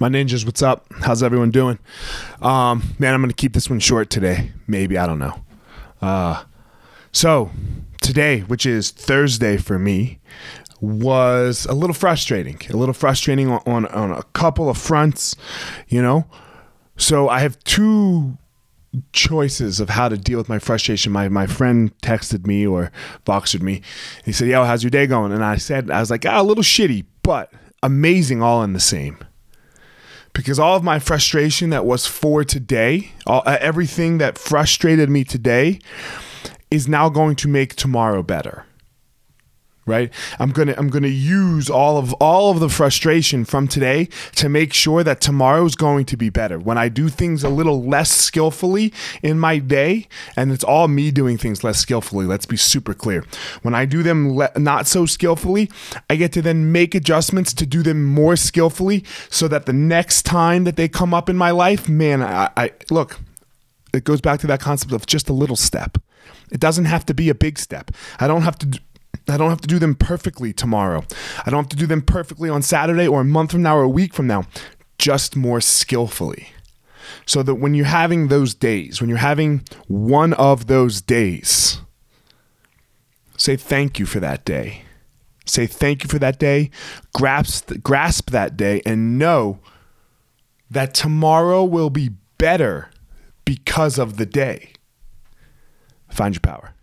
My ninjas, what's up? How's everyone doing? Um, man, I'm going to keep this one short today. Maybe, I don't know. Uh, so, today, which is Thursday for me, was a little frustrating. A little frustrating on, on, on a couple of fronts, you know? So, I have two choices of how to deal with my frustration. My my friend texted me or boxed me. He said, "Yo, how's your day going?" And I said, "I was like, ah, a little shitty, but amazing all in the same." Because all of my frustration that was for today, all, uh, everything that frustrated me today, is now going to make tomorrow better right? I'm gonna i'm gonna use all of all of the frustration from today to make sure that tomorrow is going to be better. When i do things a little less skillfully in my day and it's all me doing things less skillfully let's be super clear. When i do them le- not so skillfully i get to then make adjustments to do them more skillfully so that the next time that they come up in my life man i, I look it goes back to that concept of just a little step. It doesn't have to be a big step. I don't have to I don't have to do them perfectly tomorrow. I don't have to do them perfectly on Saturday or a month from now or a week from now, just more skillfully. So that when you're having those days, when you're having one of those days, say thank you for that day. Say thank you for that day, grasp, grasp that day, and know that tomorrow will be better because of the day. Find your power.